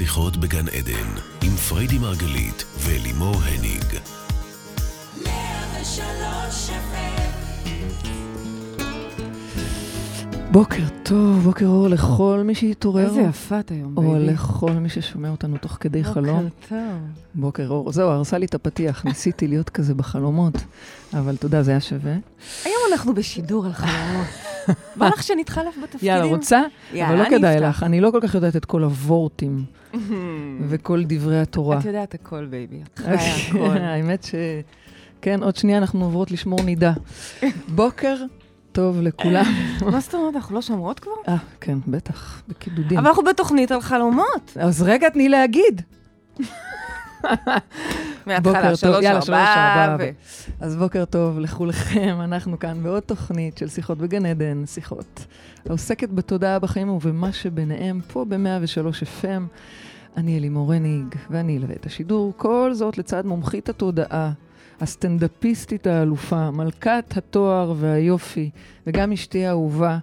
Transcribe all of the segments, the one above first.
שיחות בגן עדן, עם פריידי מרגלית ולימור הניג. בוקר טוב, בוקר אור לכל מי שהתעורר. איזה יפה את היום, או בייבי. לכל מי ששומע אותנו תוך כדי חלום. בוקר טוב. בוקר אור. זהו, הרסה לי את הפתיח, ניסיתי להיות כזה בחלומות, אבל תודה, זה היה שווה. היום אנחנו בשידור על חלומות. בא לך שנתחלף בתפקידים? יאללה, רוצה? יאללה, אבל לא כדאי שאפתח. לך, אני לא כל כך יודעת את כל הוורטים וכל דברי התורה. את יודעת הכל, baby. את חיה הכל. האמת ש... כן, עוד שנייה אנחנו עוברות לשמור נידה. בוקר טוב לכולם. מה זאת אומרת, אנחנו לא שומרות כבר? אה, כן, בטח, בקידודים. אבל אנחנו בתוכנית על חלומות. אז רגע, תני להגיד. מההתחלה, שלוש, ארבע. ו... אז בוקר טוב לכולכם, אנחנו כאן בעוד תוכנית של שיחות בגן עדן, שיחות העוסקת בתודעה בחיים ובמה שביניהם, פה ב-103 FM. אני לימור הניג, ואני אלווה את השידור, כל זאת לצד מומחית התודעה, הסטנדאפיסטית האלופה, מלכת התואר והיופי, וגם אשתי האהובה,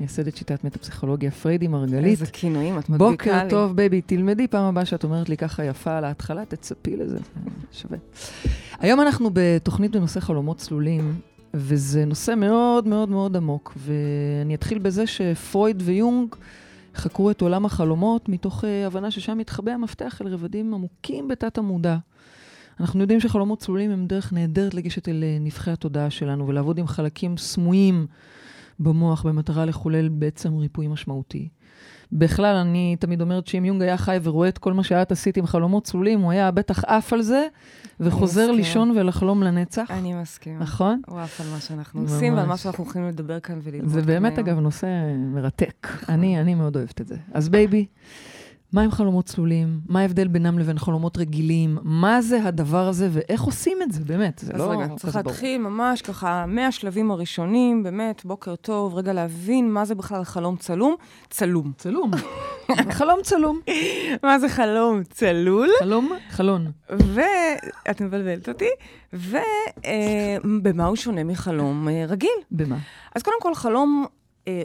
מייסדת שיטת מטה-פסיכולוגיה פריידי מרגלית. איזה כינויים את מדביקה לי. בוקר טוב, baby. תלמדי פעם הבאה שאת אומרת לי ככה יפה על ההתחלה, תצפי לזה, זה שווה. היום אנחנו בתוכנית בנושא חלומות צלולים, וזה נושא מאוד מאוד מאוד עמוק, ואני אתחיל בזה שפרויד ויונג חקרו את עולם החלומות מתוך uh, הבנה ששם מתחבא המפתח אל רבדים עמוקים בתת המודע. אנחנו יודעים שחלומות צלולים הם דרך נהדרת לגשת אל אה, נבחי התודעה שלנו ולעבוד עם חלקים סמויים במוח במטרה לחולל בעצם ריפוי משמעותי. בכלל, אני תמיד אומרת שאם יונג היה חי ורואה את כל מה שאת עשית עם חלומות צלולים, הוא היה בטח עף על זה, וחוזר. לישון ולחלום לנצח. אני מסכימה. נכון? הוא עף על מה שאנחנו ממש. עושים ועל מה שאנחנו הולכים לדבר כאן וללמוד זה באמת. אגב, נושא מרתק. אני, אני מאוד אוהבת את זה. אז baby, מה עם חלומות צלולים? מה ההבדל בינם לבין חלומות רגילים? מה זה הדבר הזה ואיך עושים את זה, באמת? זה אז לא רגע, כזה צריך. להתחיל ממש ככה מהשלבים הראשונים, באמת, בוקר טוב, רגע להבין מה זה בכלל חלום צלול. צלול. צלול. חלום צלול. מה זה חלום צלול? חלום, חלון. ואת מבלבלת אותי, ובמה הוא שונה מחלום אה, רגיל? במה? אז קודם כל, חלום אה,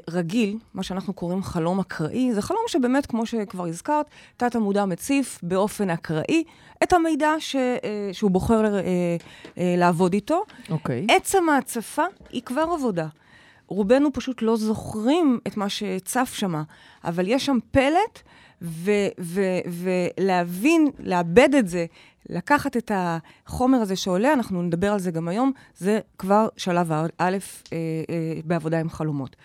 רגיל, מה שאנחנו קוראים חלום אקראי, זה חלום שבאמת, כמו שכבר הזכרת, תת-המודע מציף באופן אקראי את המידע ש, אה, שהוא בוחר אה, אה, לעבוד איתו. אוקיי. עצם ההצפה היא כבר עבודה. רובנו פשוט לא זוכרים את מה שצף שמה, אבל יש שם פלט, ו- ו- ולהבין, לאבד את זה, לקחת את החומר הזה שעולה, אנחנו נדבר על זה גם היום, זה כבר שלב א' אה, אה, בעבודה עם חלומות.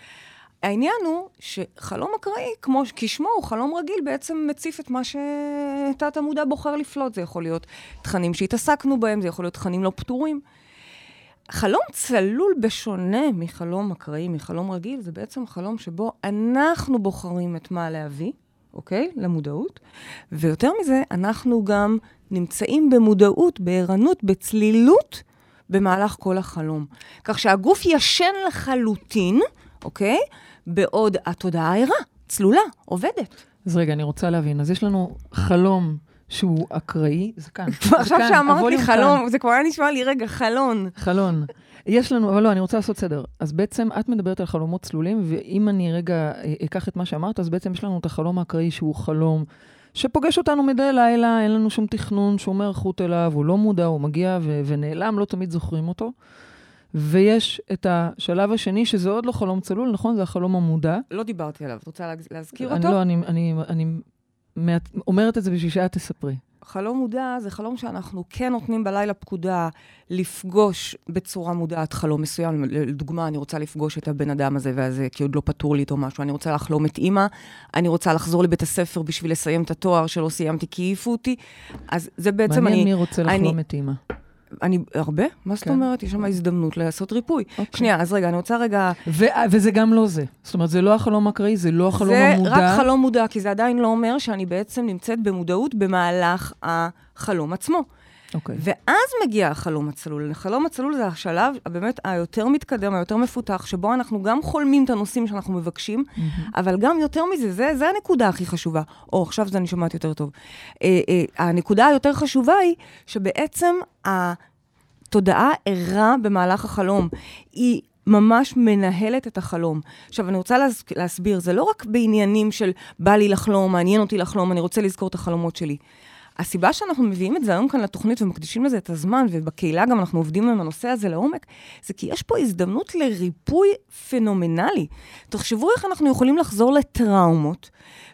העניין הוא שחלום אקראי, כמו כשמו הוא חלום רגיל, בעצם מציף את מה שתת המודע בוחר לפלוט. זה יכול להיות תכנים שהתעסקנו בהם, זה יכול להיות תכנים לא פתורים. חלום צלול בשונה מחלום אקראי, מחלום רגיל, זה בעצם חלום שבו אנחנו בוחרים את מה להביא, אוקיי? למודעות. ויותר מזה, אנחנו גם נמצאים במודעות, בערנות, בצלילות, במהלך כל החלום. כך שהגוף ישן לחלוטין, אוקיי? בעוד התודעה ערה, צלולה, עובדת. אז רגע, אני רוצה להבין. אז יש לנו חלום שהוא אקראי, זה כאן. עכשיו שאמרת לי חלום, כאן. זה כבר היה נשמע לי, רגע, חלון. חלון. יש לנו, אבל לא, אני רוצה לעשות סדר. אז בעצם את מדברת על חלומות צלולים, ואם אני רגע אה, אקח את מה שאמרת, אז בעצם יש לנו את החלום האקראי שהוא חלום שפוגש אותנו מדי לילה, אין לנו שום תכנון, שום היערכות אליו, הוא לא מודע, הוא מגיע ו- ונעלם, לא תמיד זוכרים אותו. ויש את השלב השני, שזה עוד לא חלום צלול, נכון? זה החלום המודע. לא דיברתי עליו, את רוצה להז- להזכיר אני אותו? לא, אני, אני, אני מעט, אומרת את זה בשביל שאת תספרי. חלום מודע זה חלום שאנחנו כן נותנים בלילה פקודה לפגוש בצורה מודעת חלום מסוים. לדוגמה, אני רוצה לפגוש את הבן אדם הזה והזה, כי עוד לא פתור לי איתו משהו. אני רוצה לחלום את אימא, אני רוצה לחזור לבית הספר בשביל לסיים את התואר שלא סיימתי כי העיפו אותי. אז זה בעצם מעניין אני... מי רוצה אני- לחלום את אימא. אני... הרבה? מה זאת כן. אומרת? יש שם הזדמנות לעשות ריפוי. אוקיי. שנייה, אז רגע, אני רוצה רגע... ו- וזה גם לא זה. זאת אומרת, זה לא החלום האקראי, זה לא החלום זה המודע. רק חלום מודע, כי זה עדיין לא אומר שאני בעצם נמצאת במודעות במהלך החלום עצמו. אוקיי. ואז מגיע החלום הצלול. החלום הצלול זה השלב באמת היותר מתקדם, היותר מפותח, שבו אנחנו גם חולמים את הנושאים שאנחנו מבקשים, אבל גם יותר מזה, זה, זה הנקודה הכי חשובה. או, עכשיו זה אני שומעת יותר טוב. אה, אה, הנקודה היותר חשובה היא שבעצם התודעה ערה במהלך החלום. היא ממש מנהלת את החלום. עכשיו, אני רוצה להס... להסביר, זה לא רק בעניינים של בא לי לחלום, מעניין אותי לחלום, אני רוצה לזכור את החלומות שלי. הסיבה שאנחנו מביאים את זה היום כאן לתוכנית ומקדישים לזה את הזמן, ובקהילה גם אנחנו עובדים עם הנושא הזה לעומק, זה כי יש פה הזדמנות לריפוי פנומנלי. תחשבו איך אנחנו יכולים לחזור לטראומות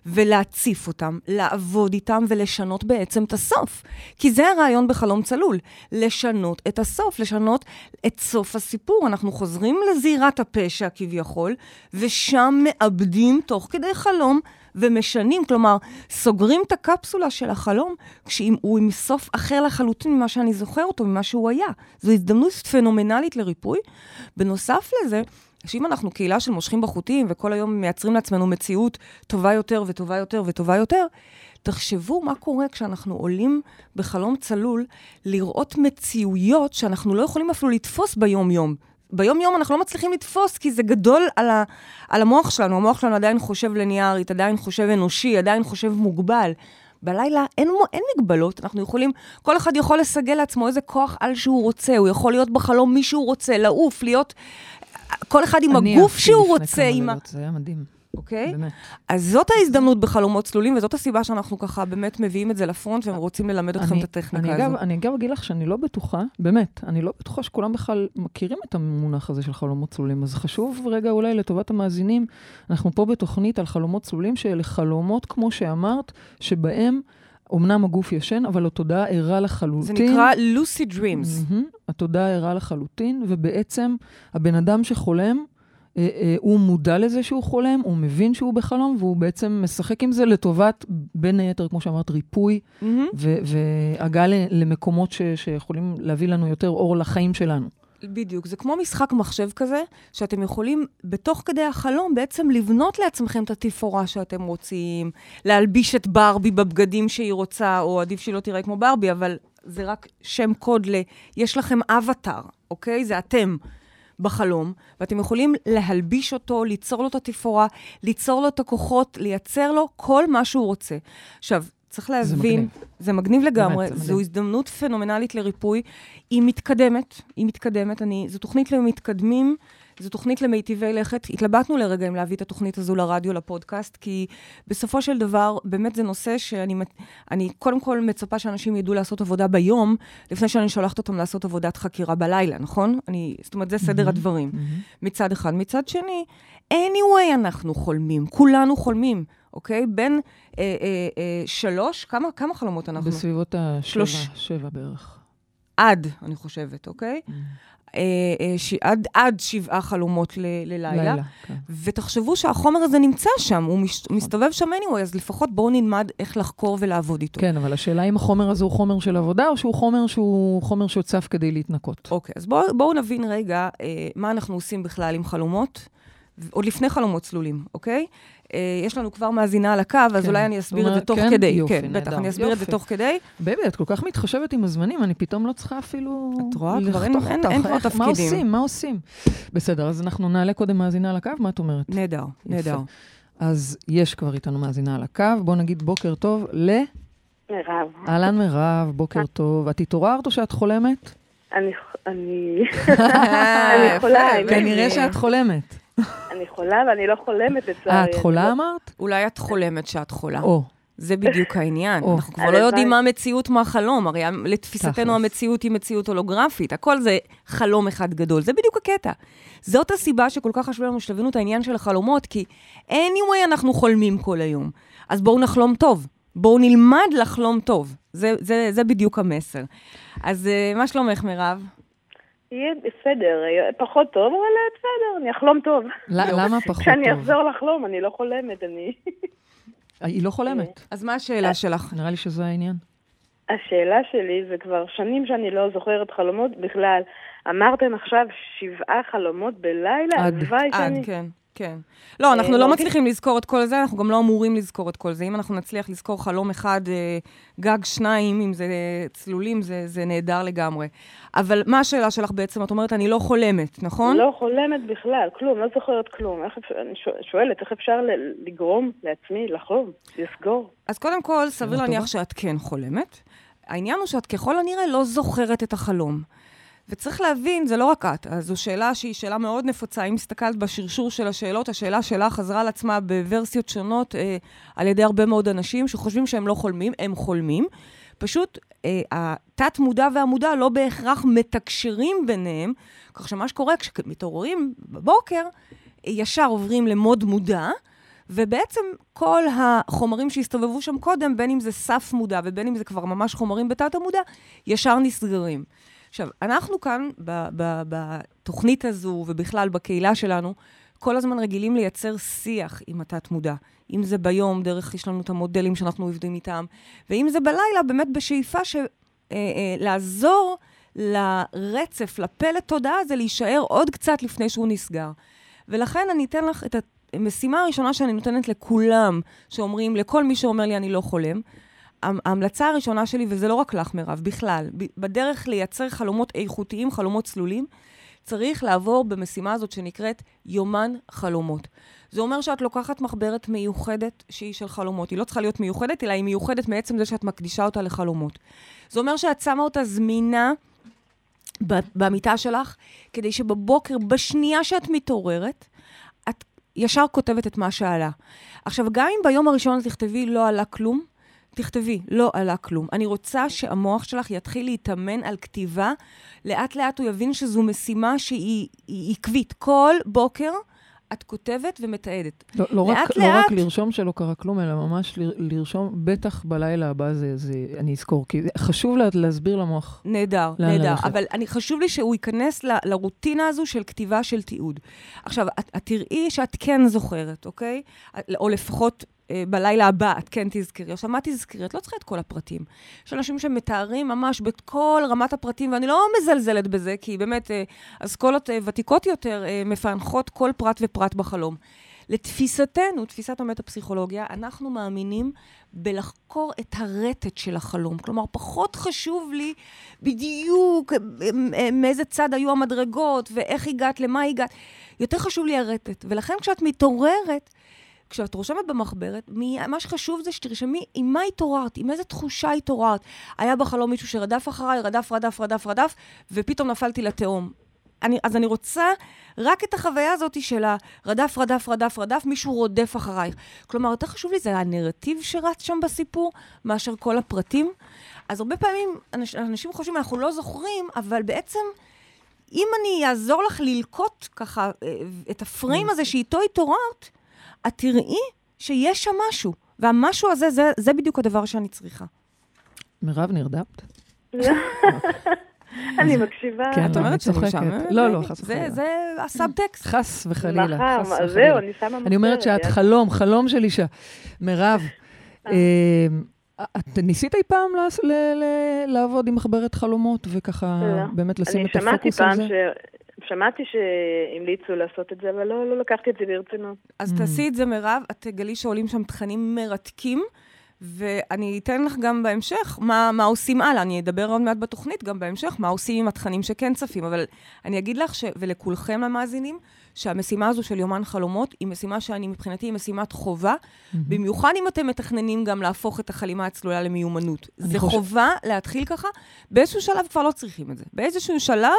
ולהציף אותם, לעבוד איתם ולשנות בעצם את הסוף. כי זה הרעיון בחלום צלול, לשנות את הסוף, לשנות את סוף הסיפור. אנחנו חוזרים לזירת הפשע כביכול, ושם מאבדים תוך כדי חלום ומשנים, כלומר, סוגרים את הקפסולה של החלום כשהוא עם סוף אחר לחלוטין ממה שאני זוכר אותו, ממה שהוא היה. זו הזדמנות פנומנלית לריפוי. בנוסף לזה, שאם אנחנו קהילה של מושכים בחוטים וכל היום מייצרים לעצמנו מציאות טובה יותר וטובה יותר וטובה יותר, תחשבו מה קורה כשאנחנו עולים בחלום צלול לראות מציאויות שאנחנו לא יכולים אפילו לתפוס ביום-יום. ביום-יום אנחנו לא מצליחים לתפוס, כי זה גדול על, ה, על המוח שלנו. המוח שלנו עדיין חושב ליניארית, עדיין חושב אנושי, עדיין חושב מוגבל. בלילה אין, אין מגבלות, אנחנו יכולים, כל אחד יכול לסגל לעצמו איזה כוח על שהוא רוצה, הוא יכול להיות בחלום מי שהוא רוצה, לעוף, להיות... כל אחד עם הגוף שהוא רוצה. אני עם... זה היה מדהים. אוקיי? באמת. אז זאת ההזדמנות בחלומות צלולים, וזאת הסיבה שאנחנו ככה באמת מביאים את זה לפרונט, והם רוצים ללמד אתכם את הטכניקה אני הזו. אני אגב אגיד לך שאני לא בטוחה, באמת, אני לא בטוחה שכולם בכלל מכירים את המונח הזה של חלומות צלולים. אז חשוב רגע אולי לטובת המאזינים, אנחנו פה בתוכנית על חלומות צלולים, שאלה חלומות, כמו שאמרת, שבהם... אמנם הגוף ישן, אבל התודעה ערה לחלוטין. זה נקרא lucid dreams. Mm-hmm, התודעה ערה לחלוטין, ובעצם הבן אדם שחולם, אה, אה, הוא מודע לזה שהוא חולם, הוא מבין שהוא בחלום, והוא בעצם משחק עם זה לטובת, בין היתר, כמו שאמרת, ריפוי, mm-hmm. והגעה למקומות ש- שיכולים להביא לנו יותר אור לחיים שלנו. בדיוק, זה כמו משחק מחשב כזה, שאתם יכולים בתוך כדי החלום בעצם לבנות לעצמכם את התפאורה שאתם רוצים, להלביש את ברבי בבגדים שהיא רוצה, או עדיף שהיא לא תראה כמו ברבי, אבל זה רק שם קוד ל... יש לכם אבטאר, אוקיי? זה אתם. בחלום, ואתם יכולים להלביש אותו, ליצור לו את התפאורה, ליצור לו את הכוחות, לייצר לו כל מה שהוא רוצה. עכשיו, צריך להבין, זה מגניב, זה מגניב לגמרי, באמת, זו הזדמנות פנומנלית לריפוי. היא מתקדמת, היא מתקדמת, אני, זו תוכנית למתקדמים. זו תוכנית למיטיבי לכת. התלבטנו לרגע אם להביא את התוכנית הזו לרדיו, לפודקאסט, כי בסופו של דבר, באמת זה נושא שאני אני קודם כל מצפה שאנשים ידעו לעשות עבודה ביום, לפני שאני שולחת אותם לעשות עבודת חקירה בלילה, נכון? אני, זאת אומרת, זה סדר mm-hmm, הדברים. Mm-hmm. מצד אחד. מצד שני, anyway אנחנו חולמים, כולנו חולמים. אוקיי? בין אה, אה, אה, שלוש, כמה, כמה חלומות אנחנו? בסביבות השבע, שבע בערך. עד, אני חושבת, אוקיי? Mm. אה, אה, ש... עד, עד שבעה חלומות ל... ללילה. לילה, כן. ותחשבו שהחומר הזה נמצא שם, הוא מש... נכון. מסתובב שם anyway, אז לפחות בואו נלמד איך לחקור ולעבוד איתו. כן, אבל השאלה אם החומר הזה הוא חומר של עבודה, או שהוא חומר שהוא חומר שהוצף כדי להתנקות. אוקיי, אז בואו בוא נבין רגע אה, מה אנחנו עושים בכלל עם חלומות, עוד לפני חלומות צלולים, אוקיי? אה, יש לנו כבר מאזינה על הקו, אז כן. אולי אני אסביר את זה תוך כן? כדי. יופי, כן, בטח, אני אסביר את זה תוך כדי. baby, את כל כך מתחשבת עם הזמנים, אני פתאום לא צריכה אפילו את רואה? כבר אין, אין, אין כבר תפקידים. מה עושים? מה עושים? בסדר, אז אנחנו נעלה קודם מאזינה על הקו, מה את אומרת? נהדר, נהדר. אז יש כבר איתנו מאזינה על הקו, בואו נגיד בוקר טוב ל... מירב. אהלן מירב, בוקר טוב. את התעוררת או שאת חולמת? אני... אני... אני חולה. כנראה שאת חולמת. אני חולה ואני לא חולמת לצערי. אה, את חולה אמרת? אולי את חולמת שאת חולה. או. זה בדיוק העניין. אנחנו כבר לא יודעים מה המציאות, מה החלום. הרי לתפיסתנו המציאות היא מציאות הולוגרפית. הכל זה חלום אחד גדול. זה בדיוק הקטע. זאת הסיבה שכל כך חשוב לנו שתבינו את העניין של החלומות, כי anyway אנחנו חולמים כל היום. אז בואו נחלום טוב. בואו נלמד לחלום טוב. זה, זה, זה בדיוק המסר. אז אה, מה שלומך, מירב? יהיה בסדר, פחות טוב, אבל בסדר, אני אחלום טוב. למה פחות טוב? כשאני אחזור לחלום, אני לא חולמת, אני... היא לא חולמת. אז מה השאלה שלך? נראה לי שזה העניין. השאלה שלי, זה כבר שנים שאני לא זוכרת חלומות בכלל. אמרתם עכשיו שבעה חלומות בלילה? עד, עד, כן. כן. לא, אנחנו אה, לא, לא מצליחים לזכור את כל זה, אנחנו גם לא אמורים לזכור את כל זה. אם אנחנו נצליח לזכור חלום אחד, אה, גג שניים, אם זה צלולים, זה, זה נהדר לגמרי. אבל מה השאלה שלך בעצם? את אומרת, אני לא חולמת, נכון? לא חולמת בכלל, כלום, לא זוכרת כלום. איך אפשר, אני שואלת, איך אפשר לגרום לעצמי לחלום, לסגור? אז קודם כל, סביר להניח שאת כן חולמת. העניין הוא שאת ככל הנראה לא זוכרת את החלום. וצריך להבין, זה לא רק את, זו שאלה שהיא שאלה מאוד נפוצה. אם הסתכלת בשרשור של השאלות, השאלה שלה חזרה על עצמה בוורסיות שונות אה, על ידי הרבה מאוד אנשים שחושבים שהם לא חולמים, הם חולמים. פשוט אה, התת-מודע והמודע לא בהכרח מתקשרים ביניהם, כך שמה שקורה כשמתעוררים בבוקר, ישר עוברים למוד מודע, ובעצם כל החומרים שהסתובבו שם קודם, בין אם זה סף מודע ובין אם זה כבר ממש חומרים בתת המודע, ישר נסגרים. עכשיו, אנחנו כאן, בתוכנית הזו ובכלל בקהילה שלנו, כל הזמן רגילים לייצר שיח עם התת-מודע. אם זה ביום, דרך, יש לנו את המודלים שאנחנו עובדים איתם, ואם זה בלילה, באמת בשאיפה של אה, אה, לעזור לרצף, לפלט תודעה הזה, להישאר עוד קצת לפני שהוא נסגר. ולכן אני אתן לך את המשימה הראשונה שאני נותנת לכולם, שאומרים, לכל מי שאומר לי אני לא חולם, ההמלצה הראשונה שלי, וזה לא רק לך, מירב, בכלל, בדרך לייצר חלומות איכותיים, חלומות צלולים, צריך לעבור במשימה הזאת שנקראת יומן חלומות. זה אומר שאת לוקחת מחברת מיוחדת שהיא של חלומות. היא לא צריכה להיות מיוחדת, אלא היא מיוחדת מעצם זה שאת מקדישה אותה לחלומות. זה אומר שאת שמה אותה זמינה במיטה שלך, כדי שבבוקר, בשנייה שאת מתעוררת, את ישר כותבת את מה שעלה. עכשיו, גם אם ביום הראשון תכתבי לא עלה כלום, תכתבי, לא עלה כלום. אני רוצה שהמוח שלך יתחיל להתאמן על כתיבה. לאט לאט הוא יבין שזו משימה שהיא עקבית. כל בוקר את כותבת ומתעדת. לא, לא, לאט רק, לאט... לא רק לרשום שלא קרה כלום, אלא ממש ל, לרשום, בטח בלילה הבא זה, זה אני אזכור, כי חשוב לה, להסביר למוח. נהדר, נהדר. אבל אני, חשוב לי שהוא ייכנס ל, לרוטינה הזו של כתיבה של תיעוד. עכשיו, את, את תראי שאת כן זוכרת, אוקיי? או לפחות בלילה הבא את כן תזכרי. עכשיו, מה תזכרי? את לא צריכה את כל הפרטים. יש אנשים שמתארים ממש בכל רמת הפרטים, ואני לא מזלזלת בזה, כי באמת, אה, אסכולות אה, ותיקות יותר מפענחות כל פרט ופרט בחלום. לתפיסתנו, תפיסת המטה-פסיכולוגיה, אנחנו מאמינים בלחקור את הרטט של החלום. כלומר, פחות חשוב לי בדיוק מאיזה צד היו המדרגות, ואיך הגעת, למה הגעת. יותר חשוב לי הרטט. ולכן כשאת מתעוררת, כשאת רושמת במחברת, מה שחשוב זה שתרשמי עם מה התעוררת, עם איזה תחושה התעוררת. היה בחלום מישהו שרדף אחריי, רדף, רדף, רדף, רדף, ופתאום נפלתי לתהום. אני, אז אני רוצה רק את החוויה הזאת של הרדף, רדף, רדף, רדף, מישהו רודף אחרייך. כלומר, יותר חשוב לי, זה הנרטיב שרץ שם בסיפור, מאשר כל הפרטים. אז הרבה פעמים אנש, אנשים חושבים, אנחנו לא זוכרים, אבל בעצם, אם אני אעזור לך ללקוט ככה אה, את הפריים הזה שאיתו התעוררת, את תראי שיש שם משהו, והמשהו הזה, זה, זה בדיוק הדבר שאני צריכה. מירב, נרדמת? אני מקשיבה. כן, את אומרת שאני משעממת? לא, לא, חס וחלילה. זה הסאבטקסט. חס וחלילה, חס וחלילה. זהו, אני שמה אני אומרת שאת חלום, חלום של אישה. מירב, אה. אמ, את ניסית אי פעם לעבוד עם מחברת חלומות, וככה לא. באמת לשים את הפוקוס על זה? אני שמעתי פעם שמעתי שהמליצו לעשות את זה, אבל לא, לא לקחתי את זה ברצינות. אז mm. תעשי את זה, מירב, את תגלי שעולים שם תכנים מרתקים. ואני אתן לך גם בהמשך מה, מה עושים הלאה. אני אדבר עוד מעט בתוכנית גם בהמשך, מה עושים עם התכנים שכן צפים. אבל אני אגיד לך, ש... ולכולכם המאזינים, שהמשימה הזו של יומן חלומות היא משימה שאני מבחינתי היא משימת חובה, mm-hmm. במיוחד אם אתם מתכננים גם להפוך את החלימה הצלולה למיומנות. זה חושב... חובה להתחיל ככה, באיזשהו שלב כבר לא צריכים את זה. באיזשהו שלב...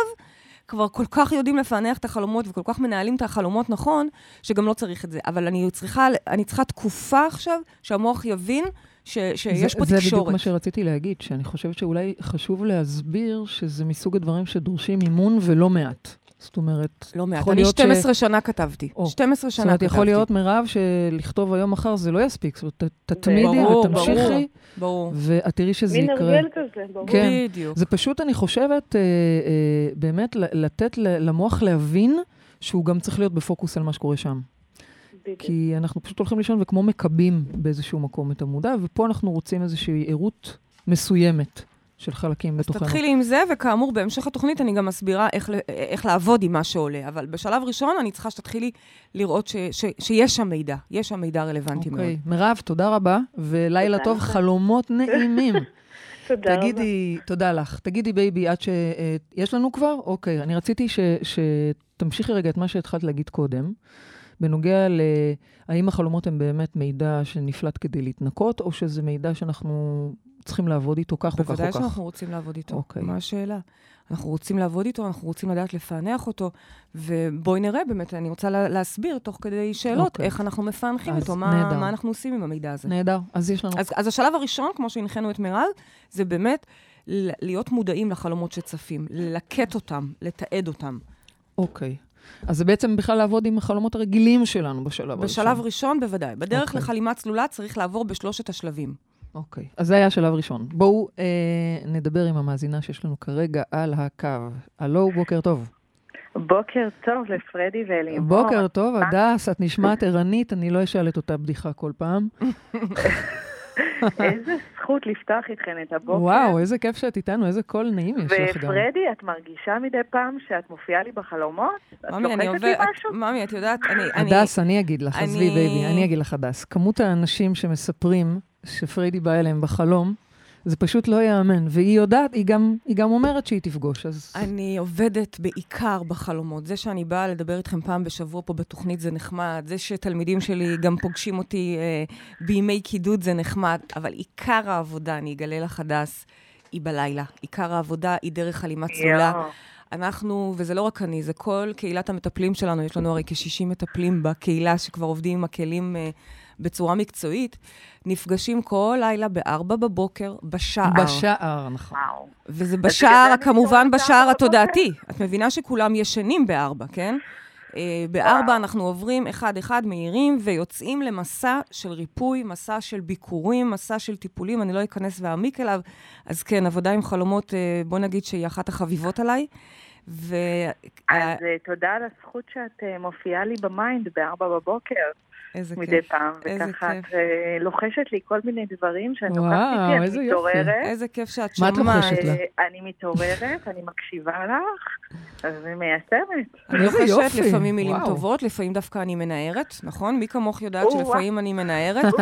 כבר כל כך יודעים לפענח את החלומות וכל כך מנהלים את החלומות נכון, שגם לא צריך את זה. אבל אני צריכה, אני צריכה תקופה עכשיו שהמוח יבין ש, שיש זה, פה זה תקשורת. זה בדיוק מה שרציתי להגיד, שאני חושבת שאולי חשוב להסביר שזה מסוג הדברים שדורשים אימון ולא מעט. זאת אומרת, לא מעט, אני 12 ש... שנה כתבתי. או, 12 שנה כתבתי. זאת אומרת, יכול להיות, מירב, שלכתוב היום מחר זה לא יספיק. זאת אומרת, תתמידי ותמשיכי, ברור. ואת תראי שזה יקרה. מין הרגל כזה, ברור. כן, בדיוק. זה פשוט, אני חושבת, אה, אה, באמת לתת למוח להבין שהוא גם צריך להיות בפוקוס על מה שקורה שם. בדיוק. כי אנחנו פשוט הולכים לישון וכמו מקבים באיזשהו מקום את המודע, ופה אנחנו רוצים איזושהי ערות מסוימת. של חלקים בתוכנו. אז תתחילי עם זה, וכאמור, בהמשך התוכנית אני גם מסבירה איך, איך לעבוד עם מה שעולה. אבל בשלב ראשון אני צריכה שתתחילי לראות ש, ש, שיש שם מידע, יש שם מידע רלוונטי okay. מאוד. אוקיי, מירב, תודה רבה, ולילה טוב, חלומות נעימים. תודה רבה. תגידי, תודה לך. תגידי, baby, עד ש... יש לנו כבר? אוקיי, אני רציתי ש, שתמשיכי רגע את מה שהתחלת להגיד קודם. בנוגע ל... האם החלומות הם באמת מידע שנפלט כדי להתנקות, או שזה מידע שאנחנו צריכים לעבוד איתו כך או כך או כך? בוודאי שאנחנו רוצים לעבוד איתו. אוקיי. מה השאלה? אנחנו רוצים לעבוד איתו, אנחנו רוצים לדעת לפענח אותו, ובואי נראה באמת, אני רוצה לה, להסביר תוך כדי שאלות, אוקיי. איך אנחנו מפענחים אותו, מה. מה אנחנו עושים עם המידע הזה. נהדר. אז יש לנו... אז, אז השלב הראשון, כמו שהנחינו את מירב, זה באמת להיות מודעים לחלומות שצפים, ללקט אותם, לתעד אותם. אוקיי. אז זה בעצם בכלל לעבוד עם החלומות הרגילים שלנו בשלב הראשון. בשלב ראשון, בוודאי. בדרך אוקיי. לחלימה צלולה צריך לעבור בשלושת השלבים. אוקיי. אז זה היה השלב הראשון. בואו אה, נדבר עם המאזינה שיש לנו כרגע על הקו. הלו, בוקר טוב. בוקר טוב לפרדי ואלימור. בוקר טוב, הדס, את נשמעת ערנית, אני לא אשאל את אותה בדיחה כל פעם. איזה זכות לפתוח איתכן את הבוקר. וואו, איזה כיף שאת איתנו, איזה קול נעים יש לך גם. ופריידי, את מרגישה מדי פעם שאת מופיעה לי בחלומות? את לוחשת לי. משהו? ממי, את יודעת, אני... אני- הדס, אני אגיד לך, עזבי אני- baby, אני אגיד לך, הדס. כמות האנשים שמספרים שפריידי בא אליהם בחלום, זה פשוט לא ייאמן. והיא יודעת, היא גם, היא גם אומרת שהיא תפגוש, אז... אני עובדת בעיקר בחלומות. זה שאני באה לדבר איתכם פעם בשבוע פה בתוכנית זה נחמד, זה שתלמידים שלי גם פוגשים אותי אה, בימי קידוד זה נחמד, אבל עיקר העבודה, אני אגלה לך, הדס, היא בלילה. עיקר העבודה היא דרך חלימה צלולה. אנחנו, וזה לא רק אני, זה כל קהילת המטפלים שלנו, יש לנו הרי כ-60 מטפלים בקהילה שכבר עובדים עם הכלים אה, בצורה מקצועית, נפגשים כל לילה ב-4 בבוקר, בשער. בשער, נכון. וואו. וזה בשער, כמובן בשער התודעתי. את מבינה שכולם ישנים בארבע, כן? אה, בארבע אנחנו עוברים אחד-אחד, מהירים, ויוצאים למסע של ריפוי, מסע של ביקורים, מסע של טיפולים, אני לא אכנס ואעמיק אליו. אז כן, עבודה עם חלומות, אה, בוא נגיד שהיא אחת החביבות עליי. ו... אז אה, תודה על הזכות שאת אה, מופיעה לי ב mind בארבע בבוקר איזה מדי כיף. פעם, איזה וככה. את אה, לוחשת לי כל מיני דברים שאני וואו, לוקחת איתי, איזה אני. מתעוררת. איזה כיף שאת מה את שומעת. לוחשת לה? אה, אני מתעוררת, אני מקשיבה לך, אז אני מיישמת. אני לוחשת לפעמים מילים. טובות, לפעמים דווקא אני מנערת, נכון? מי כמוך יודעת שלפעמים אני מנערת?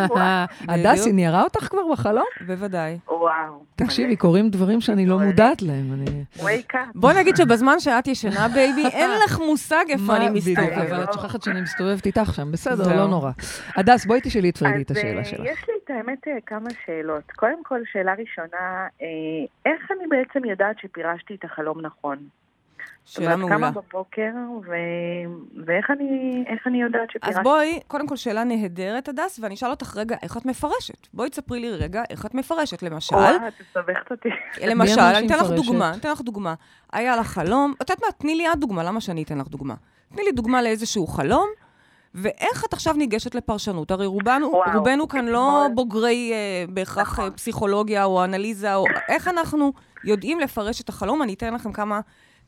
הדס, היא ניערה אותך כבר בחלום? בוודאי. וואו. תקשיבי, קורים דברים שאני לא מודעת להם. אני... wake up. בוא נגיד שבזמן שאת ישנה, baby, אין לך מושג איפה אני מסתובבת. אבל את שוכחת שאני מסתובבת איתך שם, בסדר. לא נורא. הדס, בואי תשאלי את פריידי את אז, השאלה אה, שלך. יש לי את האמת אה, כמה שאלות. קודם כל, שאלה ראשונה, אה, איך אני בעצם יודעת שפירשתי את החלום נכון? שאלה מעולה. קמה בבוקר, ו... ואיך אני, איך אני יודעת שפירשתי? אז בואי, קודם כל שאלה נהדרת, הדס, ואני אשאל אותך רגע, איך את מפרשת? בואי תספרי לי רגע איך את מפרשת, למשל. וואו, את מסבכת אותי. למשל, אני אתן לך? דוגמה, אני אתן לך דוגמה. היה לך חלום, את יודעת מה, תני לי את דוגמה, למה שאני אתן לך דוגמה? תני לי דוגמה לאיזשהו חלום, ואיך את עכשיו ניגשת לפרשנות? הרי רובנו, וואו, רובנו כאן לא בוגרי אה, בהכרח אה, פסיכולוגיה או אנליזה, או איך אנחנו יודעים לפרש את החלום? אני אתן לכם כמה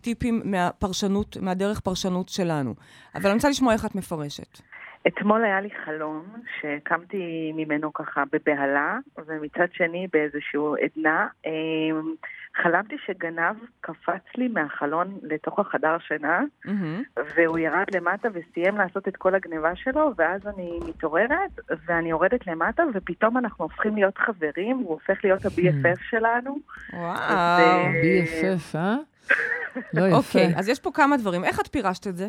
טיפים מהפרשנות, מהדרך פרשנות שלנו. אבל אני רוצה לשמוע איך את מפרשת. אתמול היה לי חלום שקמתי ממנו ככה בבהלה, ומצד שני באיזשהו עדנה. אמ, חלמתי שגנב קפץ לי מהחלון לתוך החדר שינה, מהמם. והוא ירד למטה וסיים לעשות את כל הגניבה שלו, ואז אני מתעוררת, ואני יורדת למטה, ופתאום אנחנו הופכים להיות חברים, הוא הופך להיות ה-BFF שלנו. וואו. אה, BFF, אה? לא יפה. אוקיי, אז יש פה כמה דברים. איך את פירשת את זה?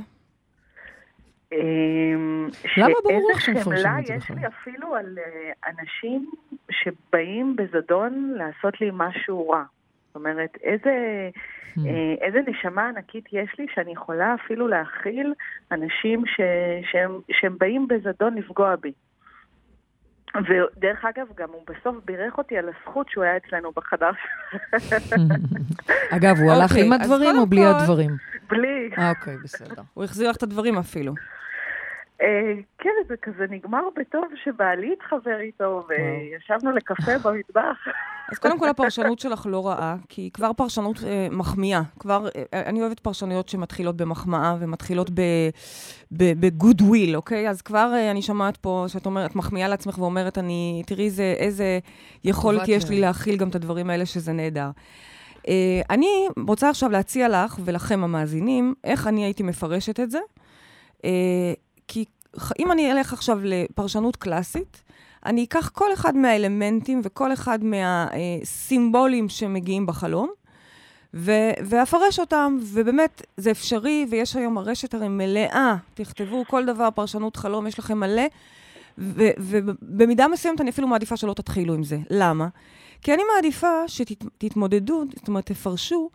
אמ, למה ברור לך שמפרשים חמלה את זה יש בכלל? לי אפילו על אה, אנשים שבאים בזדון לעשות לי משהו רע. זאת אומרת, איזה. אה, איזה נשמה ענקית יש לי שאני יכולה אפילו להכיל אנשים ש, שהם, שהם באים בזדון לפגוע בי. ודרך אגב, גם הוא בסוף בירך אותי על הזכות שהוא היה אצלנו בחדר. אגב, הוא הלך אוקיי, עם הדברים או בלי הדברים? בלי. אה, אוקיי, בסדר. הוא החזיר לך את הדברים אפילו. אה, כן, זה כזה נגמר בטוב שבעלי התחבר איתו, וישבנו לקפה במטבח. אז קודם כל הפרשנות שלך לא רעה, כי היא כבר פרשנות אה, מחמיאה. כבר, אה, אני אוהבת פרשנויות שמתחילות במחמאה ומתחילות בגוד וויל, אוקיי? אז כבר אה, אני שומעת פה שאת אומרת, מחמיאה לעצמך ואומרת, אני, תראי איזה, איזה יכולת יש לי לב. להכיל גם את הדברים האלה, שזה נהדר. אה, אני רוצה עכשיו להציע לך ולכם המאזינים, איך אני הייתי מפרשת את זה. אה, כי אם אני אלך עכשיו לפרשנות קלאסית, אני אקח כל אחד מהאלמנטים וכל אחד מהסימבולים שמגיעים בחלום, ו- ואפרש אותם, ובאמת, זה אפשרי, ויש היום הרשת הרי מלאה, תכתבו כל דבר, פרשנות חלום, יש לכם מלא, ו- ובמידה מסוימת אני אפילו מעדיפה שלא תתחילו עם זה. למה? כי אני מעדיפה שתתמודדו, זאת אומרת, תפרשו,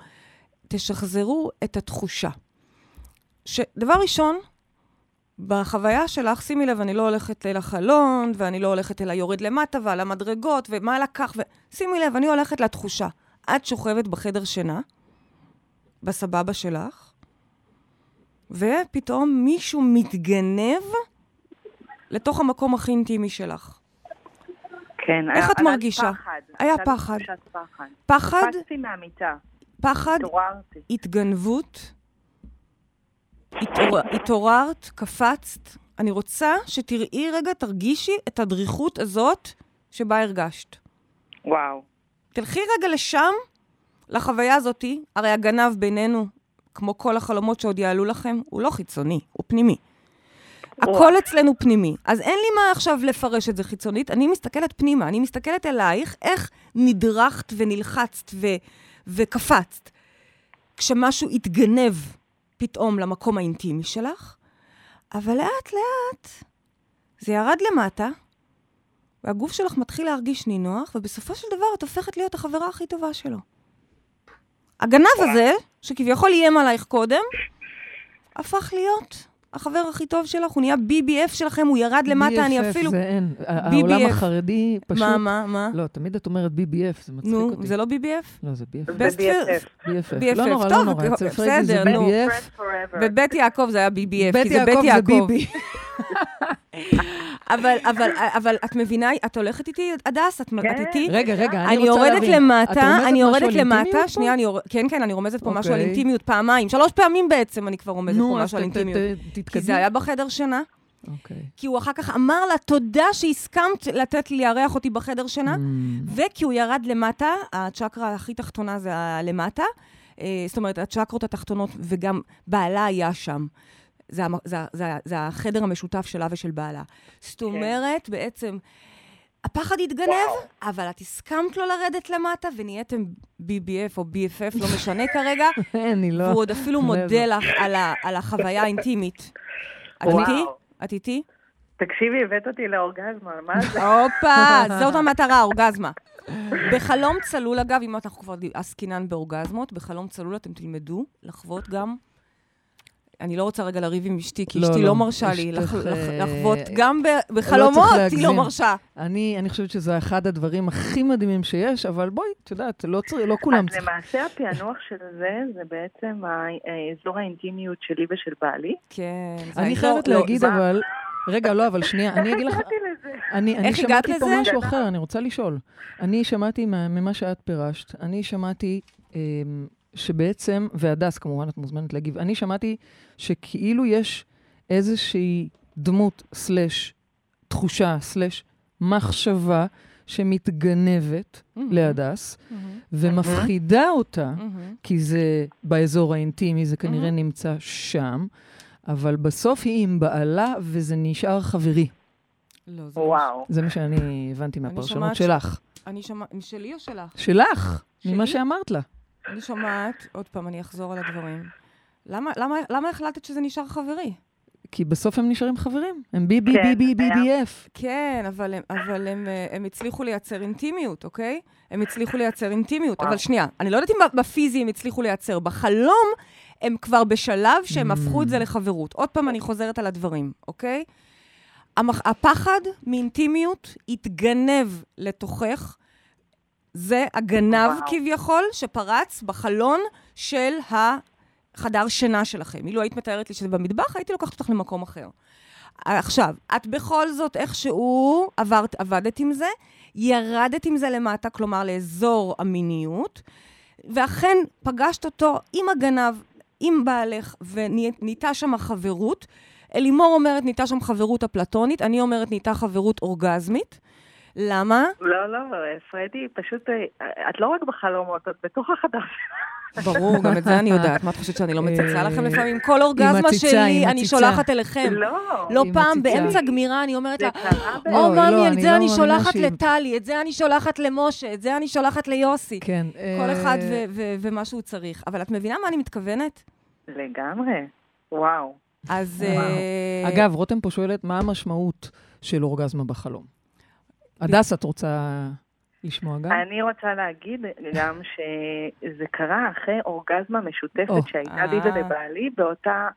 תשחזרו את התחושה. שדבר ראשון, בחוויה שלך, שימי לב, אני לא הולכת אל החלון, ואני לא הולכת אל היורד למטה ועל המדרגות, ומה לקח, ו... שימי לב, אני הולכת לתחושה. את שוכבת בחדר שינה, בסבבה שלך, ופתאום מישהו מתגנב לתוך המקום הכי אינטימי שלך. כן, איך את מרגישה? פחד. היה פחד. פחד. פחד, קפצתי מהמיטה, פחד. התגנבות, התעור... התעוררת, קפצת. אני רוצה שתראי רגע, תרגישי את הדריכות הזאת שבה הרגשת. וואו. תלכי רגע לשם, לחוויה הזאתי. הרי הגנב בינינו, כמו כל החלומות שעוד יעלו לכם, הוא לא חיצוני, הוא פנימי. הכל אצלנו פנימי. אז אין לי מה עכשיו לפרש את זה חיצונית, אני מסתכלת פנימה, אני מסתכלת אלייך, איך נדרכת ונלחצת ו- וקפצת. כשמשהו התגנב פתאום למקום האינטימי שלך, אבל לאט-לאט זה ירד למטה, והגוף שלך מתחיל להרגיש נינוח, ובסופו של דבר את הופכת להיות החברה הכי טובה שלו. הגנב הזה, שכביכול איים עלייך קודם, הפך להיות החבר הכי טוב שלך, הוא נהיה BBF שלכם, הוא ירד למטה, אני BFF אפילו... זה אין. העולם. החרדי פשוט... מה, מה, מה? לא, תמיד את אומרת BBF, זה מצחיק נו, אותי. זה לא BBF? לא, זה BFF. ב-BFF. BFF. BFF. לא נורא, לא נורא. אצל פריידי זה בסדר, נו. BBF. בבית יעקב זה היה BBF, כי בית זה בית יעקב זה. אבל, אבל, אבל את מבינה, את הולכת איתי, הדס? את, את כן. איתי? רגע, רגע, אני אני רוצה יורדת להבין. את למטה, אני יורדת למטה, פה? שנייה, אני יור... כן, כן, אני רומזת פה משהו על אוקיי. אינטימיות פעמיים, שלוש פעמים בעצם אני כבר רומזת פה נו, אז משהו על אינטימיות. כי. זה היה בחדר שינה, אוקיי. כי הוא אחר כך אמר לה, תודה שהסכמת לתת לי לארח אותי בחדר שינה, Mm. וכי הוא ירד למטה, הצ'קרה הכי תחתונה זה הלמטה, אה, זאת אומרת, הצ'קרות התחתונות, וגם בעלה היה שם. זה, זה, זה, זה החדר המשותף שלה ושל בעלה. זאת אומרת, בעצם, הפחד התגנב, אבל את הסכמת לו לרדת למטה, ונהייתם BBF או BFF, לא משנה כרגע, אני לא... והוא עוד אפילו לא מודה לך על, ה, על החוויה האינטימית. את וואו. איתי? את איתי? תקשיבי, הבאת אותי לאורגזמה, מה זה? הופה, זאת המטרה, אורגזמה. בחלום צלול, אגב, אם אנחנו כבר עסקינן באורגזמות, בחלום צלול אתם תלמדו לחוות גם... אני לא רוצה רגע לריב עם אשתי, כי לא, אשתי לא, לא מרשה לי לח- לח- אה, לחוות, גם ב- בחלומות היא להגזים. לא מרשה. אני, אני חושבת שזה אחד הדברים הכי מדהימים שיש, אבל בואי, את יודעת, לא, צר... לא כולם אז צריכים. למעשה הפענוח של זה, זה בעצם האזור האינטימיות שלי ושל בעלי. כן. אני חייבת לא, להגיד, אבל... רגע, לא, אבל שנייה, אני אגיד לך... הגעתי לזה? אני, אני איך הגעת שמעתי פה? משהו אחר, אני רוצה לשאול. אני שמעתי מה- ממה שאת פירשת, אני שמעתי אמ, שבעצם, והדס כמובן, את מוזמנת להגיב, אני שמעתי שכאילו יש איזושהי דמות, סלש, תחושה, סלש, מחשבה שמתגנבת מהמם, להדס, מהמם, ומפחידה אותה, מהמם. כי זה באזור האינטימי, זה כנראה מהמם. נמצא שם, אבל בסוף היא עם בעלה וזה נשאר חברי. לא, זה לא- וואו. זה מה שאני הבנתי מהפרשנות שלך. אני שומעת, משלי או שלך? שלך, ממה שלי? שאמרת לה. אני שומעת, עוד פעם, אני אחזור על הדברים. למה, למה, למה החלטת שזה נשאר חברי? כי בסוף הם נשארים חברים. הם בי בי כן, בי בי בי. בי אף. כן, אבל, הם, אבל הם, אה, הם הצליחו לייצר אינטימיות, אוקיי? הם הצליחו לייצר אינטימיות. אבל שנייה, אני לא יודעת אם בפיזי הם הצליחו לייצר. בחלום הם כבר בשלב שהם Mm. הפכו את זה לחברות. עוד פעם, אני חוזרת על הדברים, אוקיי? המח... הפחד מאינטימיות התגנב לתוכך. זה הגנב וואו. כביכול שפרץ בחלון של החדר שינה שלכם. אילו היית מתארת לי שזה במטבח, הייתי לוקחת אותך למקום אחר. עכשיו, את בכל זאת איכשהו עברת, עבדת עם זה, ירדת עם זה למטה, כלומר לאזור המיניות, ואכן פגשת אותו עם הגנב, עם בעלך, ונהייתה שם חברות. אלימור אומרת, נהייתה שם חברות אפלטונית, אני אומרת, נהייתה חברות אורגזמית. למה? לא, לא, פרדי, פשוט, אה, את לא רק בחלומות, את בתוך החדר ברור, גם את זה אני יודעת. מה את חושבת שאני לא מצצה לכם לפעמים? כל אורגזמה שלי, אני. שולחת אליכם. לא. לא עם פעם. באמצע גמירה, אני אומרת לה, ב- לא, או, ממי, לא, את זה לא אני שולחת לטלי, את זה אני שולחת למשה, את זה אני שולחת ליוסי. כן. כל אה, אחד ומה שהוא צריך. אבל את מבינה מה אני מתכוונת? לגמרי. וואו. אז... אה, אגב, רותם פה שואלת, מה המשמעות של אורגזמה בחלום? הדס, את רוצה לשמוע גם? אני רוצה להגיד גם שזה קרה אחרי אורגזמה או. משותפת שהייתה לי אה. ולבעלי באותה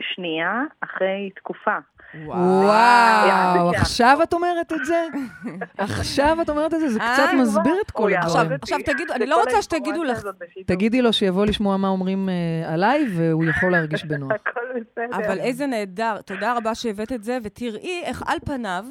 שנייה אחרי תקופה. וואו. עכשיו את אומרת את זה? עכשיו את אומרת את זה? זה אה, קצת מסביר את כל הדברים. עכשיו תגידו, אני לא רוצה שתגידו לך-. תגידי לו שיבוא לשמוע מה אומרים אה, עליי, והוא יכול להרגיש בנוח. הכל בסדר. אבל איזה נהדר. תודה רבה שהבאת את זה, ותראי איך על פניו,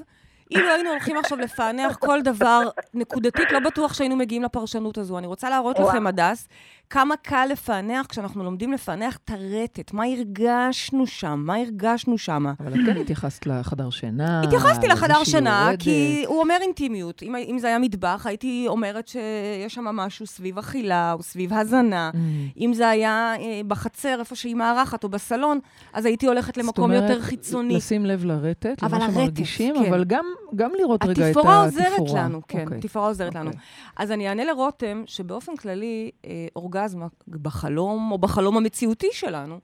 אילו היינו הולכים עכשיו לפענח כל דבר נקודתית, לא בטוח שהיינו מגיעים לפרשנות הזו. אני רוצה להראות. לכם, הדס, כמה קל לפענח כשאנחנו לומדים לפענח את הרטט. מה הרגשנו שם? מה הרגשנו שם? אבל את כן התייחסת לחדר שינה. התייחסתי לחדר שינה, יורדת. כי הוא אומר אינטימיות. אם, אם זה היה מטבח, הייתי אומרת שיש שם משהו סביב אכילה או סביב הזנה. Mm. אם זה היה אה, בחצר, איפה שהיא מארחת, או בסלון, אז הייתי הולכת למקום אומרת, יותר חיצוני. לשים לב לרטט, אבל למה שמרגישים, כן. אבל גם, גם לראות רגע את התפאורה. התפאורה עוזרת לנו, כן, אוקיי. תפאורה עוזרת לנו. אוקיי. אז אני אענה לרותם, שבאופן כללי, אה, אורגזמה בחלום, או בחלום המציאותי שלנו,